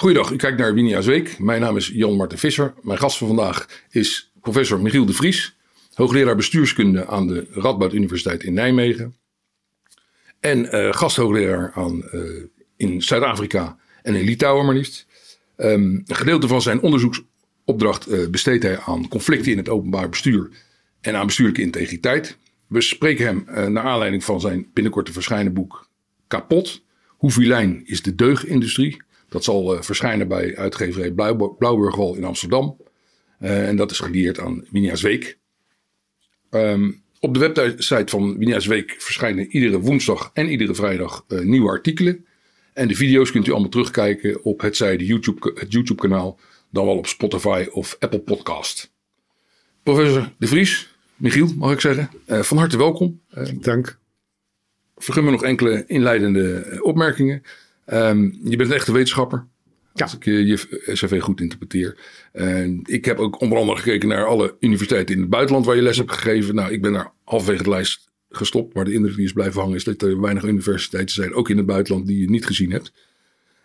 Goeiedag, u kijkt naar Winia's Week. Mijn naam is Jan Marten Visser. Mijn gast van vandaag is professor Michiel de Vries, hoogleraar bestuurskunde aan de Radboud Universiteit in Nijmegen. En uh, gasthoogleraar aan, uh, in Zuid-Afrika en in Litouwen maar liefst. Um, een gedeelte van zijn onderzoeksopdracht uh, besteedt hij aan conflicten in het openbaar bestuur en aan bestuurlijke integriteit. We spreken hem naar aanleiding van zijn binnenkort te verschijnen boek Kapot. Hoe vilijn is de deugindustrie? Dat zal uh, verschijnen bij uitgeverij Blauw, Blauwburgwal in Amsterdam. Uh, en dat is geleerd aan Winia's Week. Um, op de website van Winia's Week verschijnen iedere woensdag en iedere vrijdag uh, nieuwe artikelen. En de video's kunt u allemaal terugkijken op het, zijde YouTube, het YouTube kanaal, dan wel op Spotify of Apple Podcast. Professor De Vries, Michiel mag ik zeggen, van harte welkom. Dank. Vergun me nog enkele inleidende opmerkingen. Um, je bent een echte wetenschapper. Ja. Als ik je, je cv goed interpreteer. Ik heb ook onder andere gekeken naar alle universiteiten in het buitenland waar je les hebt gegeven. Nou, ik ben daar halverwege de lijst gestopt. Maar de indruk die is blijven hangen is dat er weinig universiteiten zijn, ook in het buitenland, die je niet gezien hebt.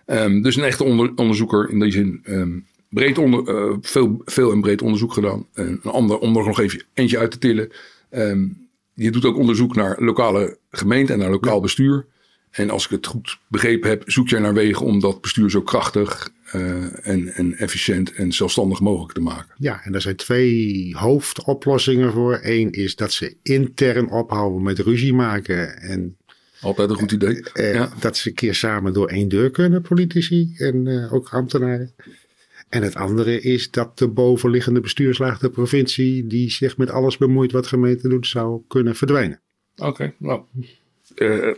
Um, dus een echte onder, onderzoeker in die zin. Um, breed onder, uh, veel, veel en breed onderzoek gedaan. En een ander, om er nog even eentje uit te tillen. Um, je doet ook onderzoek naar lokale gemeenten en naar lokaal bestuur. En als ik het goed begrepen heb, zoek jij naar wegen om dat bestuur zo krachtig uh, en, en efficiënt en zelfstandig mogelijk te maken. Ja, en daar zijn twee hoofdoplossingen voor. Eén is dat ze intern ophouden met ruzie maken. En, Altijd een goed idee. Uh, ja. Dat ze een keer samen door één deur kunnen, politici en uh, ook ambtenaren. En het andere is dat de bovenliggende bestuurslaag, de provincie, die zich met alles bemoeit wat gemeente doet, zou kunnen verdwijnen. Oké, okay, nou. Uh,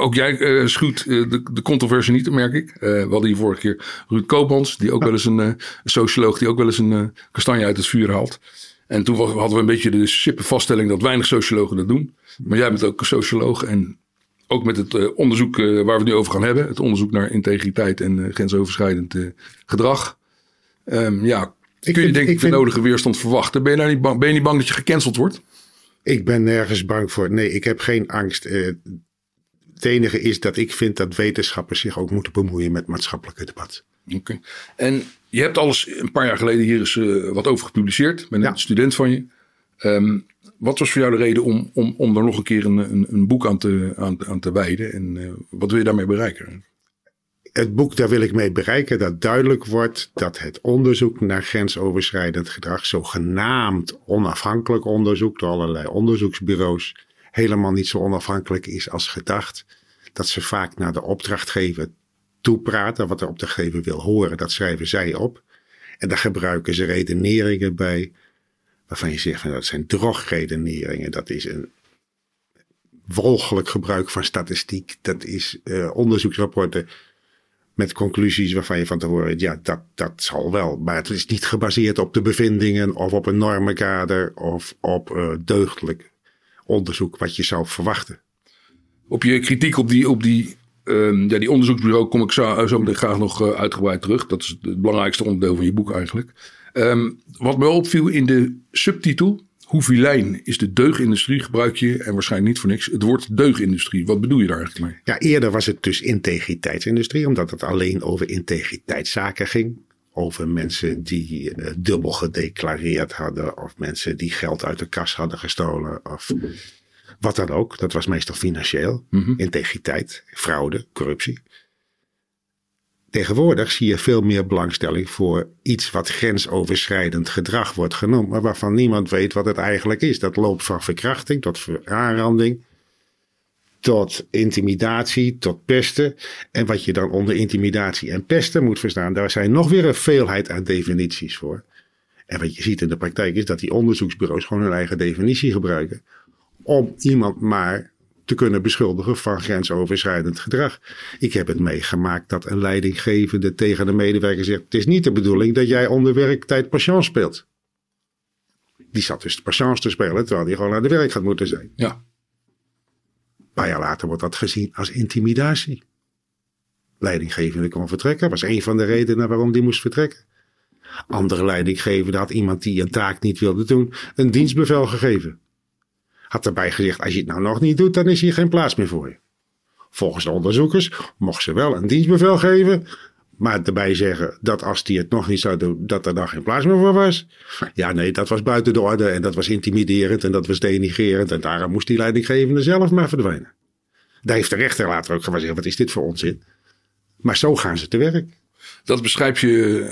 ook jij uh, schuwt uh, de, de, controversie niet, merk ik. Uh, we hadden hier vorige keer Ruud Koopmans, die ook wel eens een, socioloog, die ook wel eens een kastanje uit het vuur haalt. En toen hadden we een beetje de sippe vaststelling dat weinig sociologen dat doen. Maar jij bent ook een socioloog en ook met het onderzoek waar we het nu over gaan hebben, het onderzoek naar integriteit en grensoverschrijdend gedrag. Um, ja, ik kun je denk ik de nodige weerstand verwachten. Ben je, nou niet bang, ben je niet bang dat je gecanceld wordt? Ik ben nergens bang voor. Nee, ik heb geen angst. Het enige is dat ik vind dat wetenschappers zich ook moeten bemoeien met maatschappelijke debat. Oké. Okay. En je hebt alles een paar jaar geleden hier eens uh, wat over gepubliceerd. Ik ben ja. een student van je. Um, wat was voor jou de reden om, om, om er nog een keer een, een, een boek aan te, aan, aan te wijden? En uh, wat wil je daarmee bereiken? Het boek, daar wil ik mee bereiken dat duidelijk wordt dat het onderzoek naar grensoverschrijdend gedrag, zogenaamd onafhankelijk onderzoek door allerlei onderzoeksbureaus, helemaal niet zo onafhankelijk is als gedacht. Dat ze vaak naar de opdrachtgever toepraten. Wat de opdrachtgever wil horen, dat schrijven zij op. En daar gebruiken ze redeneringen bij. Waarvan je zegt van dat zijn drogredeneringen. Dat is een walgelijk gebruik van statistiek. Dat is uh, onderzoeksrapporten met conclusies waarvan je van tevoren, ja, dat, dat zal wel. Maar het is niet gebaseerd op de bevindingen of op een normenkader of op uh, deugdelijk onderzoek wat je zou verwachten. Op je kritiek op die, op die, um, ja, die onderzoeksbureau kom ik zo, zo meteen graag nog uh, uitgebreid terug. Dat is het belangrijkste onderdeel van je boek eigenlijk. Um, wat me opviel in de subtitel, hoe vilijn is de deugindustrie, gebruik je, en waarschijnlijk niet voor niks, het woord deugindustrie. Wat bedoel je daar eigenlijk mee? Ja, eerder was het dus integriteitsindustrie, omdat het alleen over integriteitszaken ging over mensen die uh, dubbel gedeclareerd hadden. Of mensen die geld uit de kas hadden gestolen. Of wat dan ook. Dat was meestal financieel. Mm -hmm. Integriteit, fraude, corruptie. Tegenwoordig zie je veel meer belangstelling voor iets wat grensoverschrijdend gedrag wordt genoemd. Maar waarvan niemand weet wat het eigenlijk is. Dat loopt van verkrachting tot aanranding tot intimidatie, tot pesten. En wat je dan onder intimidatie en pesten moet verstaan, daar zijn nog weer een veelheid aan definities voor. En wat je ziet in de praktijk is dat die onderzoeksbureaus gewoon hun eigen definitie gebruiken. Om iemand maar te kunnen beschuldigen van grensoverschrijdend gedrag. Ik heb het meegemaakt dat een leidinggevende tegen de medewerker zegt: Het is niet de bedoeling dat jij onder werktijd patiënt speelt. Die zat dus patiënt te spelen terwijl hij gewoon aan de werk gaat moeten zijn. Ja paar jaar later wordt dat gezien als intimidatie. Leidinggevende kon vertrekken, was een van de redenen waarom die moest vertrekken. Andere leidinggevende had iemand die een taak niet wilde doen, een dienstbevel gegeven. Had erbij gezegd, als je het nou nog niet doet, dan is hier geen plaats meer voor je. Volgens de onderzoekers mocht ze wel een dienstbevel geven, Maar erbij zeggen dat als die het nog niet zou doen, dat er dan geen plaats meer voor was. Ja, nee, dat was buiten de orde en dat was intimiderend en dat was denigerend. En daarom moest die leidinggevende zelf maar verdwijnen. Daar heeft de rechter later ook gezegd, wat is dit voor onzin? Maar zo gaan ze te werk. Dat beschrijf je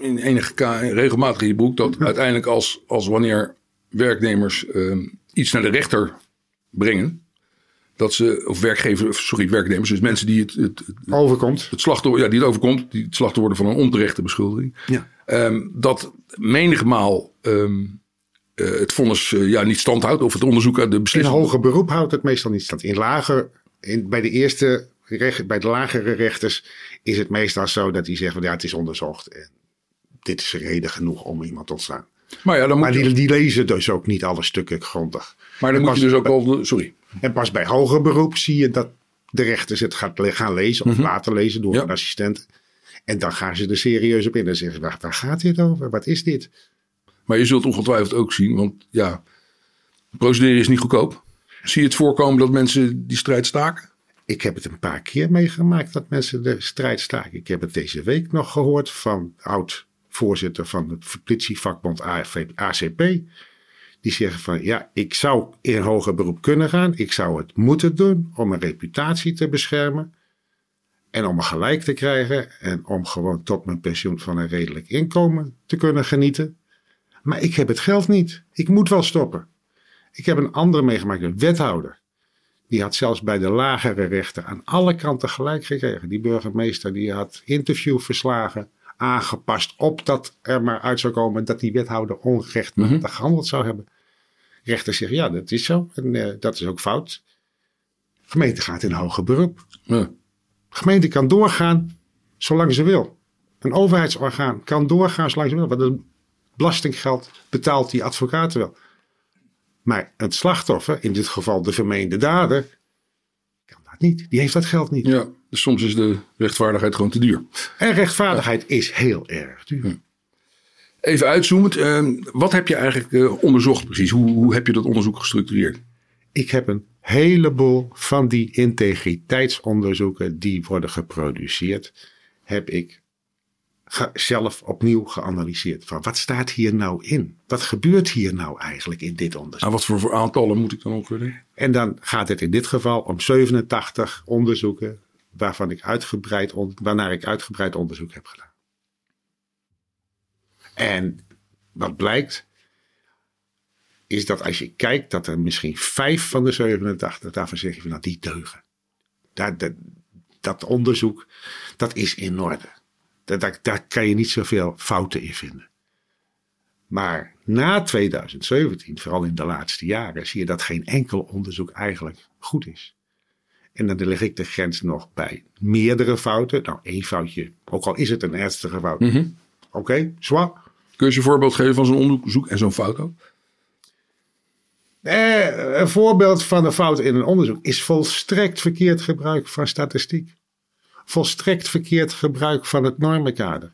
eh, in enige regelmatig in je boek. Dat uiteindelijk als, als wanneer werknemers eh, iets naar de rechter brengen. Dat ze, of werkgevers, sorry, werknemers, dus mensen die het, het, het, Overkomt. het slachtoffer, ja, die het overkomt, die het slachtoffer worden van een onterechte beschuldiging. Ja. Ehm, dat menigmaal ehm, eh, het vonnis eh, ja, niet standhoudt of het onderzoek uit de In beslissing. hoger beroep houdt het meestal niet stand. In lager, in, bij de eerste, recht, bij de lagere rechters is het meestal zo dat die zeggen van ja, het is onderzocht. En dit is reden genoeg om iemand te ontstaan. Maar ja, dan moet, Maar je, die, die lezen dus ook niet alle stukken grondig. maar dan moet je dus ook wel, sorry. En pas bij hoger beroep zie je dat de rechters het gaat, gaan lezen of laten lezen door. Ja. een assistent. En dan gaan ze er serieus op in en zeggen: waar, waar gaat dit over? Wat is dit? Maar je zult ongetwijfeld ook zien, want ja, procederen is niet goedkoop. Zie je het voorkomen dat mensen die strijd staken? Ik heb het een paar keer meegemaakt dat mensen de strijd staken. Ik heb het deze week nog gehoord van oud-voorzitter van de politievakbond AFV ACP. Die zeggen van ja, ik zou in hoger beroep kunnen gaan. Ik zou het moeten doen om mijn reputatie te beschermen. En om me gelijk te krijgen. En om gewoon tot mijn pensioen van een redelijk inkomen te kunnen genieten. Maar ik heb het geld niet. Ik moet wel stoppen. Ik heb een andere meegemaakt, een wethouder. Die had zelfs bij de lagere rechter aan alle kanten gelijk gekregen. Die burgemeester die had interviewverslagen aangepast op dat er maar uit zou komen dat die wethouder onrechtmatig gehandeld zou hebben. Rechter zegt ja, dat is zo en eh, dat is ook fout. Gemeente gaat in hoger beroep. Gemeente kan doorgaan zolang ze wil. Een overheidsorgaan kan doorgaan zolang ze wil. Want het belastinggeld betaalt die advocaten wel. Maar het slachtoffer, in dit geval de vermeende dader, kan dat niet. Die heeft dat geld niet. ja, dus soms is de rechtvaardigheid gewoon te duur. En rechtvaardigheid is heel erg duur. Even uitzoomend, ehm, wat heb je eigenlijk eh, onderzocht precies? Hoe, hoe heb je dat onderzoek gestructureerd? Ik heb een heleboel van die integriteitsonderzoeken die worden geproduceerd, heb ik ge- zelf opnieuw geanalyseerd. Van wat staat hier nou in? Wat gebeurt hier nou eigenlijk in dit onderzoek? Aan wat voor, voor aantallen moet ik dan ongeveer denken? En dan gaat het in dit geval om 87 onderzoeken waarvan ik uitgebreid waarnaar ik uitgebreid onderzoek heb gedaan. En wat blijkt, is dat als je kijkt dat er misschien vijf van de 87, daarvan zeg je van nou die deugen. Dat, dat, dat onderzoek, dat is in orde. Daar, daar, daar kan je niet zoveel fouten in vinden. Maar na 2017, vooral in de laatste jaren, zie je dat geen enkel onderzoek eigenlijk goed is. En dan leg ik de grens nog bij meerdere fouten. Nou, één foutje, ook al is het een ernstige fout. Oké, okay, zwaar. Kun je een voorbeeld geven van zo'n onderzoek en zo'n foto? Eh, een voorbeeld van een fout in een onderzoek is volstrekt verkeerd gebruik van statistiek. Volstrekt verkeerd gebruik van het normenkader.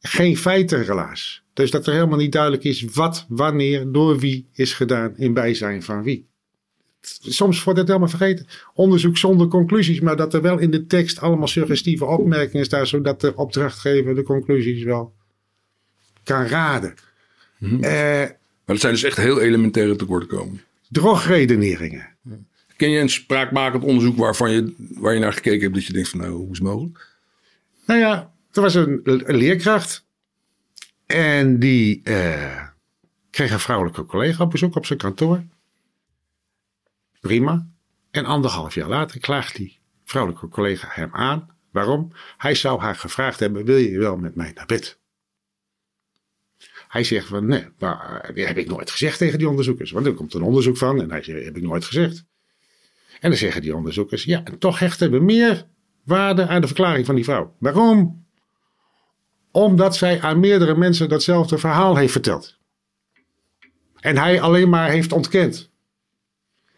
Geen feitenrelaas. Dus dat er helemaal niet duidelijk is wat, wanneer, door wie is gedaan in bijzijn van wie. Soms wordt het helemaal vergeten. Onderzoek zonder conclusies, maar dat er wel in de tekst allemaal suggestieve opmerkingen staan, zodat de opdrachtgever de conclusies wel kan raden. Eh, Maar dat zijn dus echt heel elementaire tekortkomingen. drogredeneringen. Ken je een spraakmakend onderzoek waarvan je, waar je naar gekeken hebt dat je denkt van nou, hoe is het mogelijk? Nou ja, er was een, een leerkracht. En die eh, kreeg een vrouwelijke collega op bezoek op zijn kantoor. Prima. En anderhalf jaar later klaagt die vrouwelijke collega hem aan. Waarom? Hij zou haar gevraagd hebben: Wil je wel met mij naar bed? Hij zegt van nee, maar dat heb ik nooit gezegd tegen die onderzoekers. Want er komt een onderzoek van en hij zegt: Heb ik nooit gezegd. En dan zeggen die onderzoekers: Ja, en toch hechten we meer waarde aan de verklaring van die vrouw. Waarom? Omdat zij aan meerdere mensen datzelfde verhaal heeft verteld. En hij alleen maar heeft ontkend.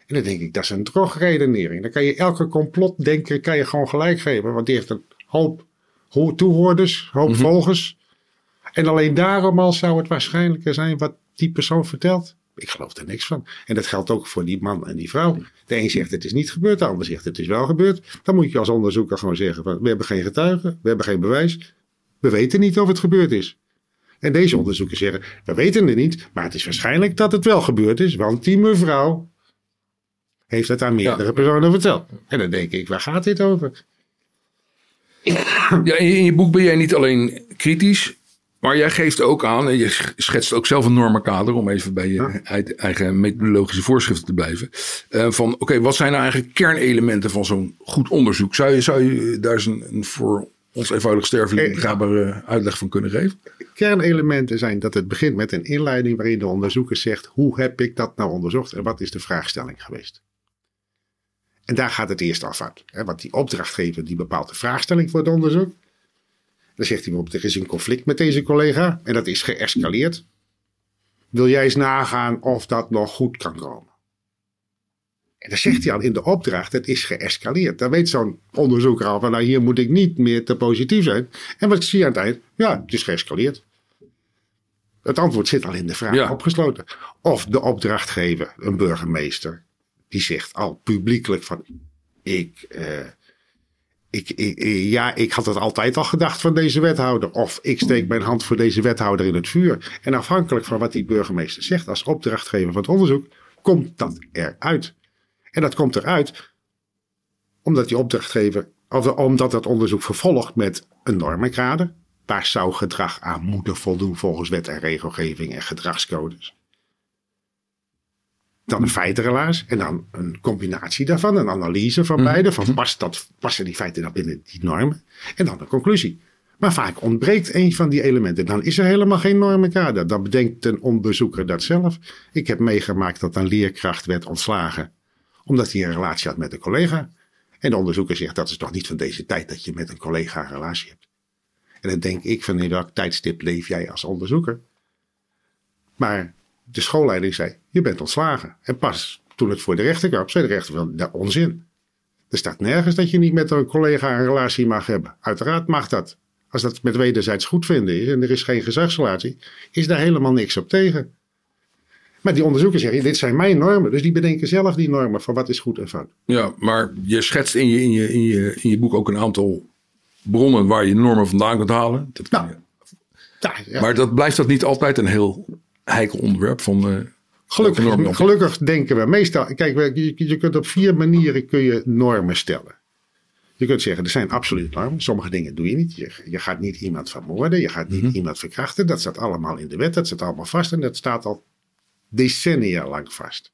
En dan denk ik, dat is een drogredenering. Dan kan je elke complotdenker kan je gewoon gelijk geven. Want die heeft een hoop ho- toehoorders, hoop volgers. En alleen daarom al zou het waarschijnlijker zijn wat die persoon vertelt. Ik geloof er niks van. En dat geldt ook voor die man en die vrouw. De een zegt het is niet gebeurd, de ander zegt het is wel gebeurd. Dan moet je als onderzoeker gewoon zeggen: van, we hebben geen getuigen, we hebben geen bewijs. We weten niet of het gebeurd is. En deze onderzoekers zeggen: we weten het niet, maar het is waarschijnlijk dat het wel gebeurd is, want die mevrouw heeft het aan meerdere personen verteld. En dan denk ik: waar gaat dit over? Ja, in je boek ben jij niet alleen kritisch, maar jij geeft ook aan, en je schetst ook zelf een normenkader, om even bij je eigen methodologische voorschriften te blijven. Uh, van oké, wat zijn nou eigenlijk kernelementen van zo'n goed onderzoek? Zou je, zou je daar eens een, voor ons eenvoudig sterveling begrijpbare uitleg van kunnen geven? Kernelementen zijn dat het begint met een inleiding waarin de onderzoeker zegt: hoe heb ik dat nou onderzocht en wat is de vraagstelling geweest? En daar gaat het eerst af uit. Hè? Want die opdrachtgever die bepaalt de vraagstelling voor het onderzoek. Dan zegt hij bijvoorbeeld, er is een conflict met deze collega en dat is geëscaleerd. Wil jij eens nagaan of dat nog goed kan komen? En dan zegt hij al in de opdracht, het is geëscaleerd. Dan weet zo'n onderzoeker al van, nou hier moet ik niet meer te positief zijn. En wat zie je aan het eind? Ja, het is geëscaleerd. Het antwoord zit al in de vraag opgesloten. Of de opdrachtgever, een burgemeester, die zegt al publiekelijk van, ik... Uh, ik, ik, ja, ik had het altijd al gedacht van deze wethouder. Of ik steek mijn hand voor deze wethouder in het vuur. En afhankelijk van wat die burgemeester zegt als opdrachtgever van het onderzoek, komt dat eruit. En dat komt eruit omdat die opdrachtgever, of omdat dat onderzoek vervolgt met een normenkader. Waar zou gedrag aan moeten voldoen volgens wet en regelgeving en gedragscodes. Dan een feitenrelaas en dan een combinatie daarvan, een analyse van mhm. beide. Van past dat, passen die feiten dan binnen die normen? En dan een conclusie. Maar vaak ontbreekt een van die elementen. Dan is er helemaal geen normenkader. Dan bedenkt een onderzoeker dat zelf. Ik heb meegemaakt dat een leerkracht werd ontslagen. Omdat hij een relatie had met een collega. En de onderzoeker zegt dat is toch niet van deze tijd dat je met een collega een relatie hebt. En dan denk ik van in welk tijdstip leef jij als onderzoeker? Maar de schoolleiding zei, je bent ontslagen. En pas toen het voor de rechter kwam, zei de rechter van, dat onzin. Er staat nergens dat je niet met een collega een relatie mag hebben. Uiteraard mag dat. Als dat met wederzijds goed vinden is en er is geen gezagsrelatie, is daar helemaal niks op tegen. Maar die onderzoekers zeggen, dit zijn mijn normen. Dus die bedenken zelf die normen van wat is goed en fout. Ja, maar je schetst in je, in je, in je, in je boek ook een aantal bronnen waar je normen vandaan kunt halen. Dat nou, ja. Maar dat blijft dat niet altijd een heel heikel onderwerp van gelukkig, gelukkig denken we meestal. Kijk, je, kunt op vier manieren kun je normen stellen. Je kunt zeggen, er zijn absoluut normen. Sommige dingen doe je niet. Je, je gaat niet iemand vermoorden. Je gaat niet mhm. iemand verkrachten. Dat staat allemaal in de wet. Dat staat allemaal vast. En dat staat al decennia lang vast.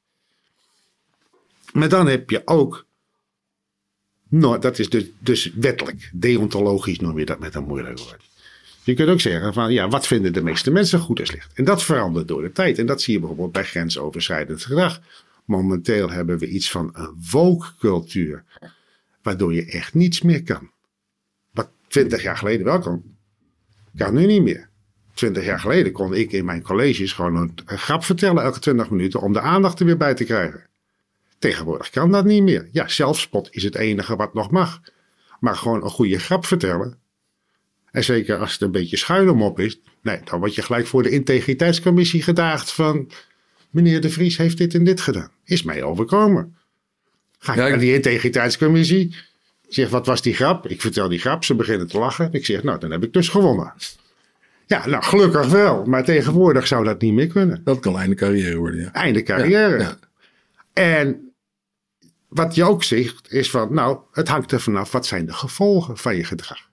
Maar dan heb je ook. Nou, dat is dus, dus wettelijk. Deontologisch noem je dat met een moeilijk woord. Je kunt ook zeggen van ja, wat vinden de meeste mensen goed en slecht? En dat verandert door de tijd. En dat zie je bijvoorbeeld bij grensoverschrijdend gedrag. Momenteel hebben we iets van een woke-cultuur, waardoor je echt niets meer kan. Wat twintig jaar geleden wel kon, kan nu niet meer. Twintig jaar geleden kon ik in mijn colleges gewoon een, grap vertellen elke twintig minuten om de aandacht er weer bij te krijgen. Tegenwoordig kan dat niet meer. Ja, zelfspot is het enige wat nog mag. Maar gewoon een goede grap vertellen, en zeker als het een beetje schuin op is. Nee, dan word je gelijk voor de integriteitscommissie gedaagd van... Meneer De Vries heeft dit en dit gedaan. Is mij overkomen. Ga ik naar die integriteitscommissie. Zeg, wat was die grap? Ik vertel die grap. Ze beginnen te lachen. Ik zeg, nou, dan heb ik dus gewonnen. Ja, nou, gelukkig wel. Maar tegenwoordig zou dat niet meer kunnen. Dat kan einde carrière worden, ja. Einde carrière. Ja, en wat je ook zegt, is van, nou, het hangt er vanaf. Wat zijn de gevolgen van je gedrag?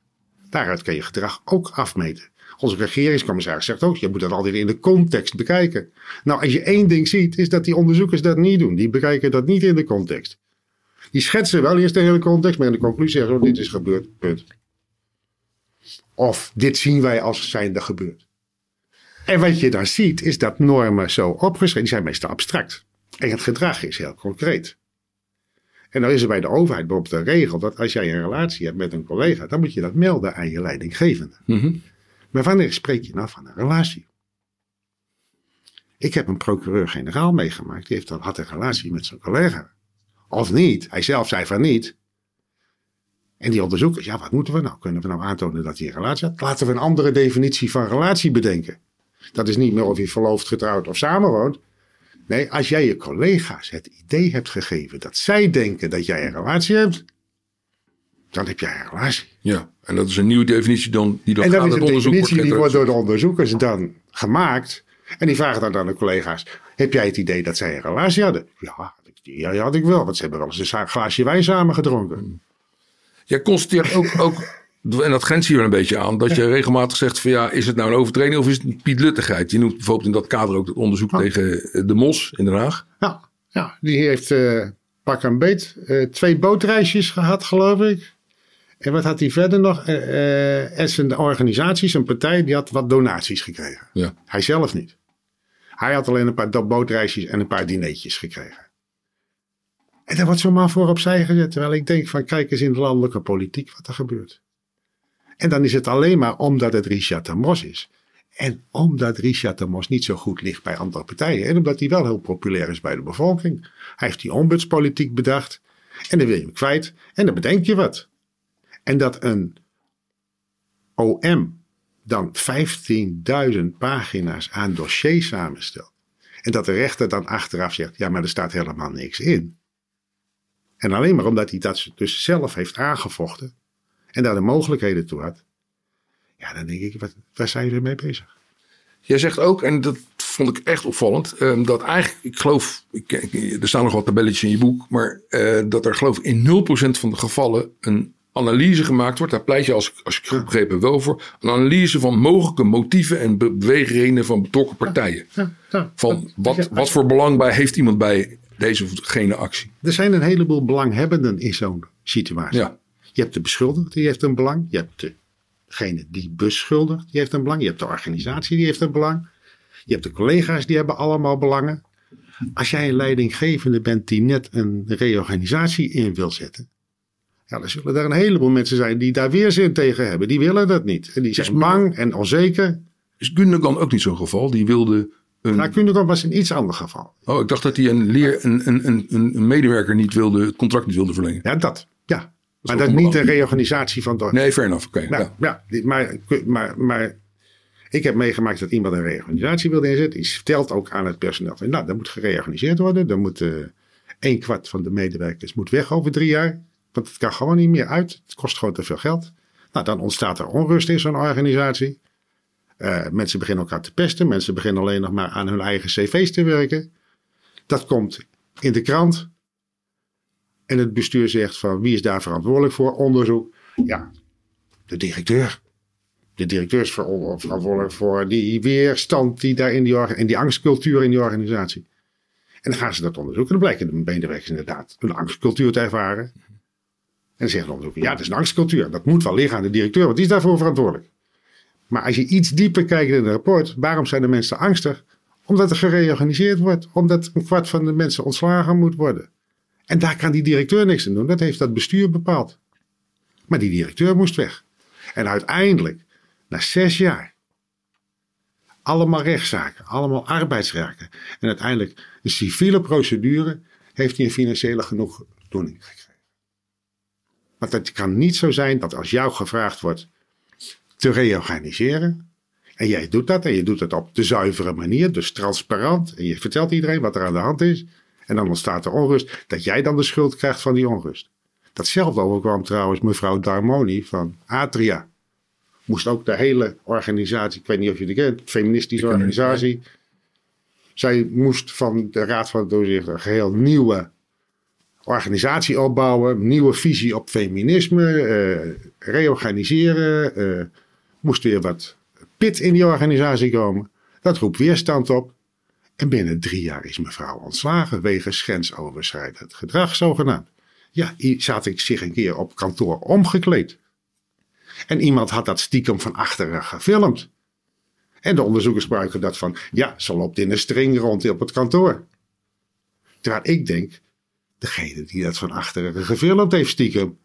Daaruit kan je gedrag ook afmeten. Onze regeringscommissaris zegt ook, je moet dat altijd in de context bekijken. Nou, als je één ding ziet, is dat die onderzoekers dat niet doen. Die bekijken dat niet in de context. Die schetsen wel eerst de hele context, maar in de conclusie zeggen, oh, dit is gebeurd, punt. Of dit zien wij als zijnde gebeurd. En wat je dan ziet, is dat normen zo opgeschreven, die zijn meestal abstract. En het gedrag is heel concreet. En dan is er bij de overheid bijvoorbeeld een regel dat als jij een relatie hebt met een collega, dan moet je dat melden aan je leidinggevende. Mm Maar wanneer spreek je nou van een relatie? Ik heb een procureur-generaal meegemaakt, die heeft, had een relatie met zijn collega. Of niet, hij zelf zei van niet. En die onderzoekers, ja, wat moeten we nou? Kunnen we nou aantonen dat hij een relatie had? Laten we een andere definitie van relatie bedenken. Dat is niet meer of je verloofd, getrouwd of samenwoont. Nee, als jij je collega's het idee hebt gegeven dat zij denken dat jij een relatie hebt, dan heb jij een relatie. Ja, en dat is een nieuwe definitie dan, die dan En dat is een definitie die wordt door de onderzoekers dan gemaakt. En die vragen dan aan de collega's: Heb jij het idee dat zij een relatie hadden? Ja, ja, ja had ik wel, want ze hebben wel eens een glaasje wijn samen gedronken. Jij constateert ook, ook, en dat grenst hier een beetje aan, dat je regelmatig zegt van ja, is het nou een overtreding of is het een pietluttigheid? Je noemt bijvoorbeeld in dat kader ook het onderzoek tegen de Mos in Den Haag. Ja, ja die heeft eh, pak een beet eh, twee bootreisjes gehad, geloof ik. En wat had hij verder nog? Eh eh, en zijn organisatie, zijn partij, die had wat donaties gekregen. Ja. Hij zelf niet. Hij had alleen een paar bootreisjes en een paar dineetjes gekregen. En daar wordt zomaar voor opzij gezet. Terwijl ik denk van kijk eens in de landelijke politiek wat er gebeurt. En dan is het alleen maar omdat het Richard de Mos is. En omdat Richard de Mos niet zo goed ligt bij andere partijen. En omdat hij wel heel populair is bij de bevolking. Hij heeft die ombudspolitiek bedacht. En dan wil je hem kwijt. En dan bedenk je wat. En dat een OM dan 15.000 pagina's aan dossiers samenstelt. En dat de rechter dan achteraf zegt, ja, maar er staat helemaal niks in. En alleen maar omdat hij dat dus zelf heeft aangevochten en daar de mogelijkheden toe had. Ja, dan denk ik, wat, waar zijn jullie mee bezig? Jij zegt ook, en dat vond ik echt opvallend, eh, dat eigenlijk, ik geloof, ik, ik- er staan nog wat tabelletjes in je boek, maar eh, dat er geloof ik in 0% van de gevallen een analyse gemaakt wordt. Daar pleit je, als, ik- als ik het goed begrepen heb, wel voor. Een analyse van mogelijke motieven en be- beweegredenen van betrokken partijen. Ja, ja, Van wat, wat voor belang bij heeft iemand bij deze of gene actie? Er zijn een heleboel belanghebbenden in zo'n situatie. Ja. Je hebt de beschuldigde, die heeft een belang. Je hebt degene die beschuldigt, die heeft een belang. Je hebt de organisatie, die heeft een belang. Je hebt de collega's, die hebben allemaal belangen. Als jij een leidinggevende bent die net een reorganisatie in wil zetten. Ja, dan zullen er een heleboel mensen zijn die daar weerzin tegen hebben. Die willen dat niet. En die zijn bang en onzeker. Is Gundogan ook niet zo'n geval? Die wilde een... Nou, Kundekom was een iets ander geval. Oh, ik dacht dat hij een, leer, een, een, een, een medewerker niet wilde, het contract niet wilde verlengen. Ja, dat. Ja. Maar dat is niet een reorganisatie van Nee, fair enough. Oké. Nou, ja. maar, maar, maar ik heb meegemaakt dat iemand een reorganisatie wilde inzetten. Die vertelt ook aan het personeel. Nou, dat moet gereorganiseerd worden. Dan moet eh een kwart van de medewerkers moet weg over drie jaar. Want het kan gewoon niet meer uit. Het kost gewoon te veel geld. Nou, dan ontstaat er onrust in zo'n organisatie. Eh, mensen beginnen elkaar te pesten. Mensen beginnen alleen nog maar aan hun eigen cv's te werken. Dat komt in de krant. En het bestuur zegt van wie is daar verantwoordelijk voor? Onderzoek. Ja, de directeur. De directeur is ver- verantwoordelijk voor die weerstand die daar in die, en die angstcultuur in die organisatie. En dan gaan ze dat onderzoeken. Dan blijken de medewerkers inderdaad een angstcultuur te ervaren. En dan zeggen de ja, dat is een angstcultuur. Dat moet wel liggen aan de directeur, want die is daarvoor verantwoordelijk. Maar als je iets dieper kijkt in het rapport, waarom zijn de mensen angstig? Omdat er gereorganiseerd wordt. Omdat een kwart van de mensen ontslagen moet worden. En daar kan die directeur niks aan doen. Dat heeft dat bestuur bepaald. Maar die directeur moest weg. En uiteindelijk, na zes jaar, allemaal rechtszaken, allemaal arbeidszaken. En uiteindelijk een civiele procedure heeft hij een financiële genoegdoening gekregen. Want het kan niet zo zijn dat als jou gevraagd wordt te reorganiseren. En jij doet dat en je doet het op de zuivere manier, dus transparant. En je vertelt iedereen wat er aan de hand is. En dan ontstaat er onrust, dat jij dan de schuld krijgt van die onrust. Datzelfde overkwam trouwens mevrouw Darmoni van Atria. Moest ook de hele organisatie, ik weet niet of je die kent, feministische organisatie. Zij moest van de Raad van Toezicht een geheel nieuwe organisatie opbouwen. Nieuwe visie op feminisme. eh, reorganiseren. eh, moest weer wat pit in die organisatie komen. Dat roept weerstand op. En binnen drie jaar is mevrouw ontslagen wegens grensoverschrijdend gedrag zogenaamd. Ja, i- zat ik zich een keer op kantoor omgekleed. En iemand had dat stiekem van achteren gefilmd. En de onderzoekers gebruiken dat van, ja, ze loopt in een string rond op het kantoor. Terwijl ik denk, degene die dat van achteren gefilmd heeft stiekem,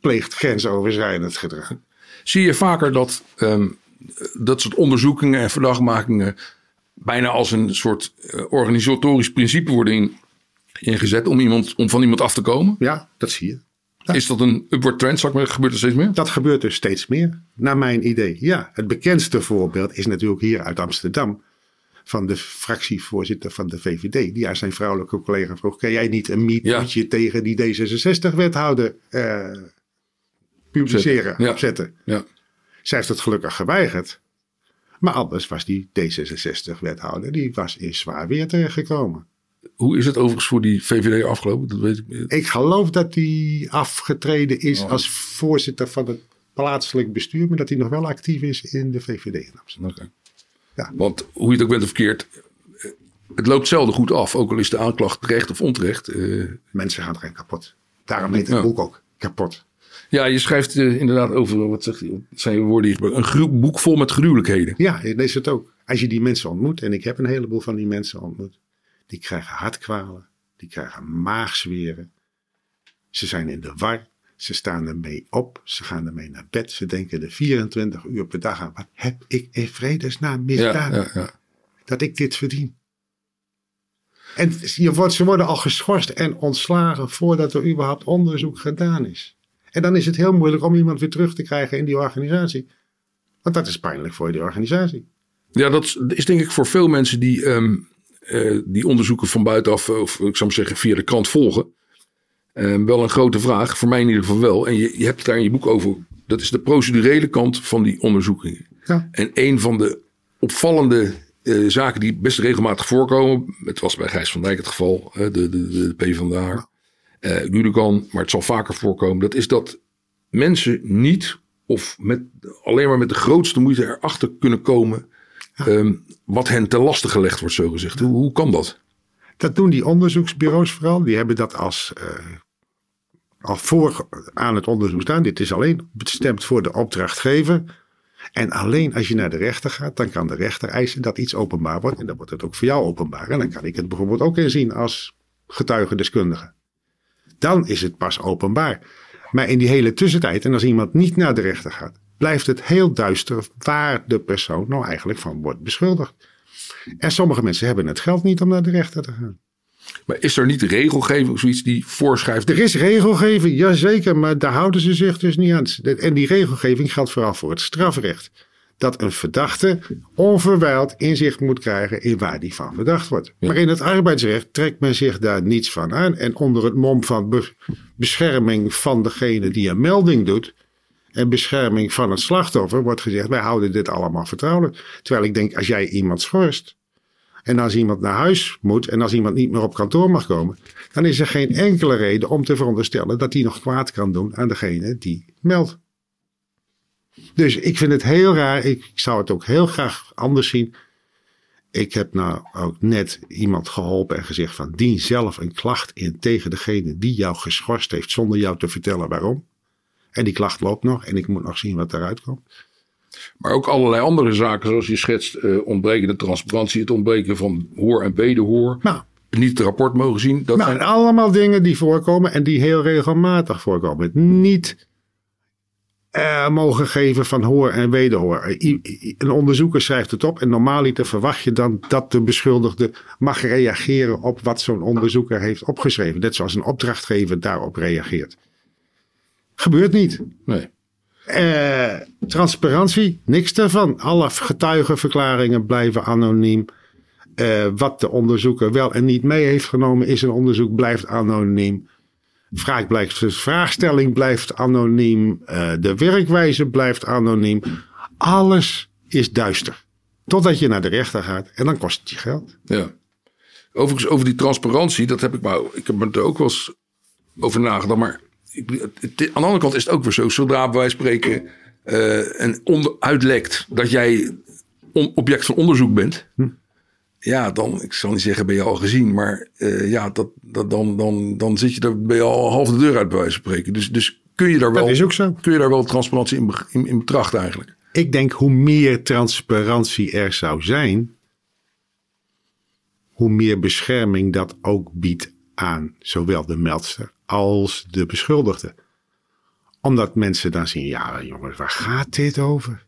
pleegt grensoverschrijdend gedrag. Zie je vaker dat ehm, dat soort onderzoekingen en verdachtmakingen bijna als een soort eh, organisatorisch principe worden in- ingezet om, iemand, om van iemand af te komen? Ja, dat zie je. Ja. Is dat een upward trend? Ik maar, gebeurt er steeds meer? Dat gebeurt dus steeds meer, naar mijn idee. Ja, het bekendste voorbeeld is natuurlijk hier uit Amsterdam. van de fractievoorzitter van de VVD. Die aan zijn vrouwelijke collega vroeg: Kan jij niet een meetje tegen die D66-wethouder uh, publiceren, ja. opzetten? Ja. Zij heeft het gelukkig geweigerd. Maar anders was die D66-wethouder, die was in zwaar weer terechtgekomen. Hoe is het overigens voor die VVD afgelopen? Dat weet ik. ik geloof dat hij afgetreden is oh. als voorzitter van het plaatselijk bestuur, maar dat hij nog wel actief is in de VVD in Amsterdam. Okay. Ja. Want hoe je het ook bent of verkeerd, het loopt zelden goed af. Ook al is de aanklacht terecht of onterecht. Uh... Mensen gaan erin kapot. Daarom heet het ja. boek ook kapot. Ja, je schrijft uh, inderdaad over, wat zegt zijn woorden hier, een boek vol met gruwelijkheden. Ja, dat is het ook. Als je die mensen ontmoet, en ik heb een heleboel van die mensen ontmoet, die krijgen hartkwalen, die krijgen maagzweren. Ze zijn in de war, ze staan ermee op, ze gaan ermee naar bed, ze denken er 24 uur per dag aan. Wat heb ik in vredesnaam misdaan? Ja, ja, ja. Dat ik dit verdien. En je wordt, ze worden al geschorst en ontslagen voordat er überhaupt onderzoek gedaan is. En dan is het heel moeilijk om iemand weer terug te krijgen in die organisatie. Want dat is pijnlijk voor die organisatie. Ja, dat is denk ik voor veel mensen die, um, uh, die onderzoeken van buitenaf, of ik zou maar zeggen via de krant volgen. Uh, wel een grote vraag, voor mij in ieder geval wel. En je, je hebt het daar in je boek over. Dat is de procedurele kant van die onderzoekingen. Ja. En een van de opvallende uh, zaken die best regelmatig voorkomen. Het was bij Gijs van Dijk het geval, de, de, de, de PvdA. Uh, Ludokan, maar het zal vaker voorkomen. Dat is dat mensen niet of met, alleen maar met de grootste moeite erachter kunnen komen. Um, wat hen ten laste gelegd wordt, zo gezegd. Hoe, hoe kan dat? Dat doen die onderzoeksbureaus vooral. Die hebben dat als uh, al voor aan het onderzoek staan. Dit is alleen bestemd voor de opdrachtgever. En alleen als je naar de rechter gaat, dan kan de rechter eisen dat iets openbaar wordt. En dan wordt het ook voor jou openbaar. En dan kan ik het bijvoorbeeld ook inzien als getuigendeskundige. Dan is het pas openbaar. Maar in die hele tussentijd, en als iemand niet naar de rechter gaat, blijft het heel duister waar de persoon nou eigenlijk van wordt beschuldigd. En sommige mensen hebben het geld niet om naar de rechter te gaan. Maar is er niet regelgeving of zoiets die voorschrijft? Er is regelgeving, jazeker, maar daar houden ze zich dus niet aan. En die regelgeving geldt vooral voor het strafrecht. Dat een verdachte onverwijld inzicht moet krijgen in waar die van verdacht wordt. Ja. Maar in het arbeidsrecht trekt men zich daar niets van aan. En onder het mom van bescherming van degene die een melding doet. En bescherming van het slachtoffer wordt gezegd: wij houden dit allemaal vertrouwelijk. Terwijl ik denk, als jij iemand schorst. En als iemand naar huis moet en als iemand niet meer op kantoor mag komen, dan is er geen enkele reden om te veronderstellen dat hij nog kwaad kan doen aan degene die meldt. Dus ik vind het heel raar. Ik zou het ook heel graag anders zien. Ik heb nou ook net iemand geholpen en gezegd van dien zelf een klacht in tegen degene die jou geschorst heeft zonder jou te vertellen waarom. En die klacht loopt nog en ik moet nog zien wat eruit komt. Maar ook allerlei andere zaken, zoals je schetst, uh, ontbrekende transparantie, het ontbreken van hoor en wederhoor. Nou, niet het rapport mogen zien. Dat nou, zijn... allemaal dingen die voorkomen en die heel regelmatig voorkomen. Niet uh, mogen geven van hoor en wederhoor. Een onderzoeker schrijft het op en normaaliter verwacht je dan dat de beschuldigde mag reageren op wat zo'n onderzoeker heeft opgeschreven. Net zoals een opdrachtgever daarop reageert. Gebeurt niet. Nee. Uh, transparantie, niks daarvan. Alle getuigenverklaringen blijven anoniem. Uh, wat de onderzoeker wel en niet mee heeft genomen is een onderzoek, blijft anoniem. Vraag blijft, de vraagstelling blijft anoniem. Uh, de werkwijze blijft anoniem. Alles is duister. Totdat je naar de rechter gaat en dan kost het je geld. Ja. Overigens, over die transparantie, dat heb ik maar. Ik heb er ook wel eens over nagedacht. Maar ik, het, aan de andere kant is het ook weer zo. Zodra wij spreken uh, en onder, uitlekt dat jij on, object van onderzoek bent. Hm. Ja, dan, ik zal niet zeggen, ben je al gezien. Maar uh, ja, dat, dat, dan, dan, dan zit je daar, ben je al half de deur uit bij wijze van spreken. Dus, dus kun je daar wel, dat is ook zo. Kun je daar wel transparantie in, in, in betracht eigenlijk? Ik denk hoe meer transparantie er zou zijn, hoe meer bescherming dat ook biedt aan zowel de meldster als de beschuldigde. Omdat mensen dan zien, ja jongens, waar gaat dit over?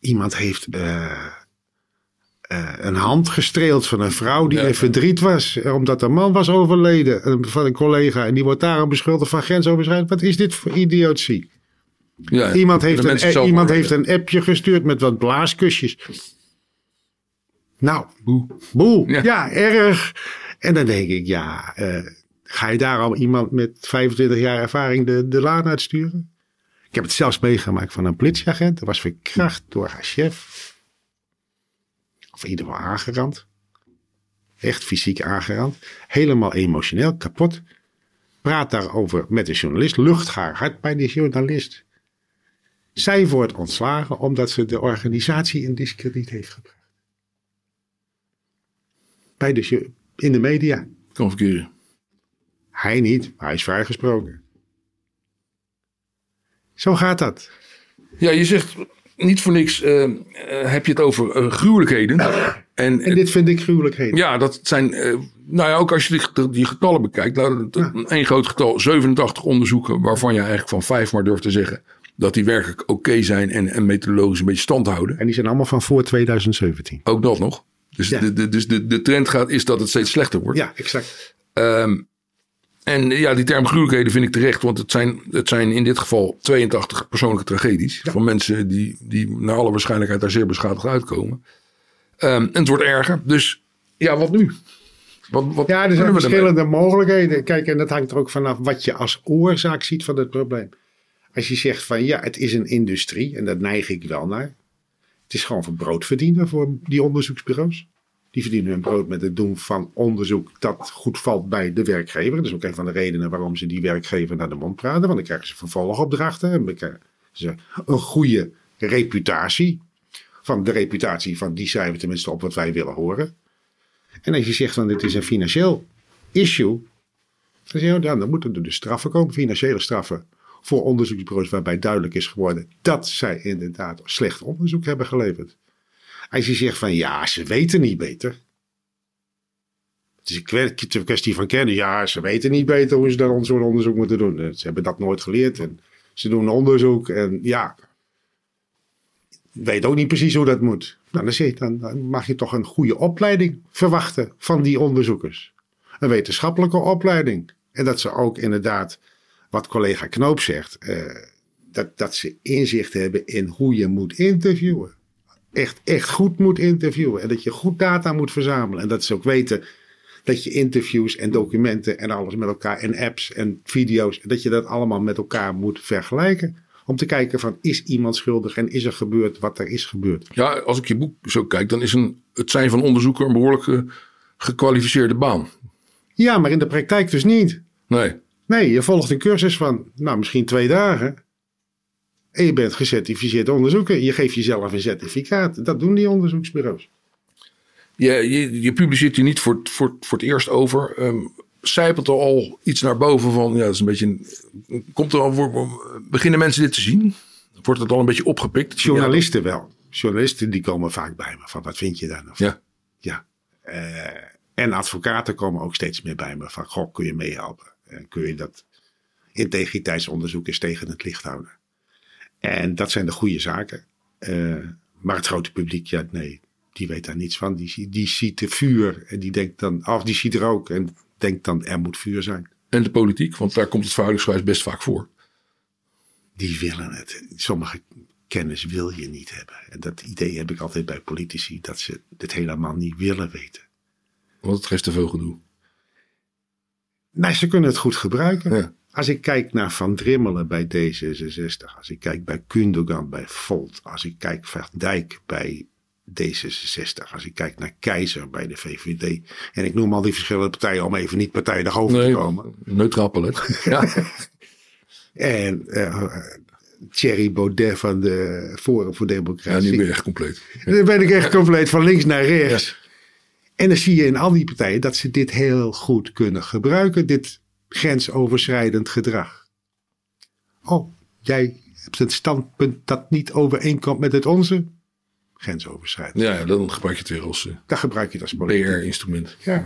Iemand heeft uh, een hand gestreeld van een vrouw die ja. in verdriet was. Omdat een man was overleden van een collega. En die wordt daarom beschuldigd van grensoverschrijdend. Wat is dit voor idiotie? Ja, iemand heeft, een, iemand heeft een appje gestuurd met wat blaaskusjes. Nou, Boe. boel. Ja. Ja. erg. En dan denk ik, ja, eh, ga je daar al iemand met 25 jaar ervaring de, de laan uitsturen? Ik heb het zelfs meegemaakt van een politieagent. Dat was verkracht door haar chef. Of in ieder geval aangerand. Echt fysiek aangerand. Helemaal emotioneel, kapot. Praat daarover met de journalist. Lucht haar hart bij die journalist. Zij wordt ontslagen omdat ze de organisatie in diskrediet heeft gebracht. Bij de, in de media. Kan verkeren. Hij niet, maar hij is vrijgesproken. Zo gaat dat. Ja, je zegt niet voor niks eh, eh, heb je het over eh, gruwelijkheden. En, En dit vind ik gruwelijkheden. ja, dat zijn, nou ja, ook als je die, die getallen bekijkt. Nou, één groot getal, 87 onderzoeken, waarvan je eigenlijk van vijf maar durft te zeggen dat die werkelijk oké zijn en, en methodologisch een beetje stand houden. En die zijn allemaal van voor 2017. Ook dat nog. Dus, Ja. de, de, dus de, de trend gaat, is dat het steeds slechter wordt. Ja, exact. Ehm, en ja, die term gruwelijkheden vind ik terecht, want het zijn, het zijn in dit geval 82 persoonlijke tragedies. Van mensen die, die naar alle waarschijnlijkheid daar zeer beschadigd uitkomen. Ehm, en het wordt erger. Dus ja, wat nu? Wat, wat Ja, er zijn ermee? verschillende mogelijkheden. Kijk, en dat hangt er ook vanaf wat je als oorzaak ziet van het probleem. Als je zegt van ja, het is een industrie, en daar neig ik wel naar. Het is gewoon voor brood verdienen voor die onderzoeksbureaus. Die verdienen hun brood met het doen van onderzoek dat goed valt bij de werkgever. Dat is ook een van de redenen waarom ze die werkgever naar de mond praten. Want dan krijgen ze vervolgopdrachten en dan krijgen ze een goede reputatie. Van de reputatie van die schrijven tenminste op wat wij willen horen. En als je zegt van dit is een financieel issue. Dan je, ja, dan moeten er dus straffen komen, financiële straffen. Voor onderzoeksbureaus waarbij duidelijk is geworden dat zij inderdaad slecht onderzoek hebben geleverd. Als je zegt van ja, ze weten niet beter. Het is een kwe- een kwestie van kennen. Ja, ze weten niet beter hoe ze dan zo'n onderzoek moeten doen. Ze hebben dat nooit geleerd. En ze doen onderzoek en ja, weet ook niet precies hoe dat moet. Dan, je, dan, dan mag je toch een goede opleiding verwachten van die onderzoekers. Een wetenschappelijke opleiding. En dat ze ook inderdaad, wat collega Knoop zegt, eh, dat, dat ze inzicht hebben in hoe je moet interviewen. Echt, echt goed moet interviewen. En dat je goed data moet verzamelen. En dat ze ook weten dat je interviews en documenten en alles met elkaar en apps en video's, dat je dat allemaal met elkaar moet vergelijken. Om te kijken van is iemand schuldig en is er gebeurd wat er is gebeurd. Ja, als ik je boek zo kijk, dan is een, het zijn van onderzoeker een behoorlijk eh, gekwalificeerde baan. Ja, maar in de praktijk dus niet. Nee. Nee, je volgt een cursus van, nou misschien twee dagen. En je bent gecertificeerd onderzoeker. Je geeft jezelf een certificaat. Dat doen die onderzoeksbureaus. Je, je, je publiceert hier niet voor, het- voor, voor het eerst over. Ehm zijpelt er al iets naar boven van. Ja, dat is een beetje. een- Komt er al, voor- beginnen mensen dit te zien? Wordt het al een beetje opgepikt? Journalisten wel. Journalisten die komen vaak bij me van wat vind je daar nou van? Ja. Ja. Eh, en advocaten komen ook steeds meer bij me van goh, kun je meehelpen? En kun je dat integriteitsonderzoek eens tegen het licht houden? En dat zijn de goede zaken. Eh, maar het grote publiek, ja nee, die weet daar niets van. Die, die ziet de vuur en die denkt dan, of die ziet er ook en denkt dan er moet vuur zijn. En de politiek, want daar komt het verhoudingsgewijs best vaak voor. Die willen het. Sommige kennis wil je niet hebben. En dat idee heb ik altijd bij politici, dat ze dit helemaal niet willen weten. Want het geeft te veel gedoe. Nou, ze kunnen het goed gebruiken. Ja. Als ik kijk naar Van Drimmelen bij D66, als ik kijk bij Kundogan bij Volt, als ik kijk Van Dijk bij D66, als ik kijk naar Keizer bij de VVD, en ik noem al die verschillende partijen om even niet partijdig over te komen. Ja. En eh, Thierry Baudet van de Forum voor ja, Democratie. nu ben je echt compleet. Dan ben ik echt compleet van links naar rechts. En dan zie je in al die partijen dat ze dit heel goed kunnen gebruiken, dit grensoverschrijdend gedrag. Oh, jij hebt een standpunt dat niet overeenkomt met het onze? Grensoverschrijdend. Ja, dan gebruik je het weer als eh, Daar gebruik je het als. PR-instrument. Ja.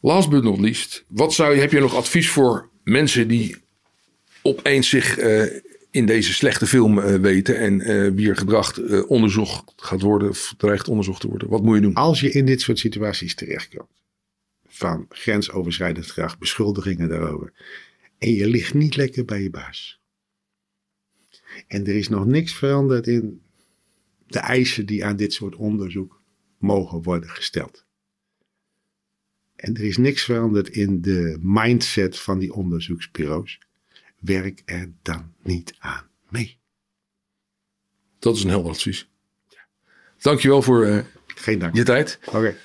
Last but not least, wat zou je, heb je nog advies voor mensen die opeens zich eh, in deze slechte film eh, weten en eh wie er gedrag onderzocht gaat worden of dreigt onderzocht te worden? Wat moet je doen? Als je in dit soort situaties terechtkomt, van grensoverschrijdend gedrag, beschuldigingen daarover, en je ligt niet lekker bij je baas. En er is nog niks veranderd in de eisen die aan dit soort onderzoek mogen worden gesteld. En er is niks veranderd in de mindset van die onderzoeksbureaus. Werk er dan niet aan mee. Dat is een helder advies. Dankjewel voor uh, Geen dank. je tijd. Oké.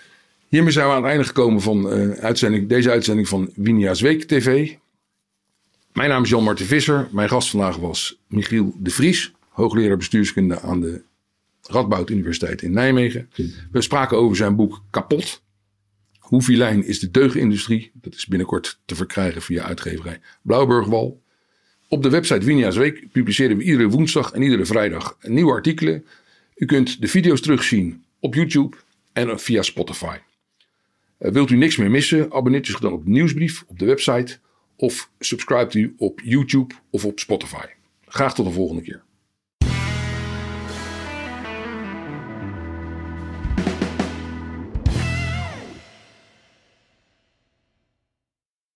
Hiermee zijn we aan het einde gekomen van uitzending, deze uitzending van Winia's Week TV. Mijn naam is Jan-Marten Visser. Mijn gast vandaag was Michiel de Vries, hoogleraar bestuurskunde aan de Radboud Universiteit in Nijmegen. We spraken over zijn boek Kapot. Hoe vilijn is de deugindustrie? Dat is binnenkort te verkrijgen via uitgeverij Blauwburgwal. Op de website Winia's Week publiceren we iedere woensdag en iedere vrijdag nieuwe artikelen. U kunt de video's terugzien op YouTube en via Spotify. Uh, wilt u niks meer missen? Abonneert u zich dan op de nieuwsbrief op de website of subscribe u op YouTube of op Spotify. Graag tot de volgende keer.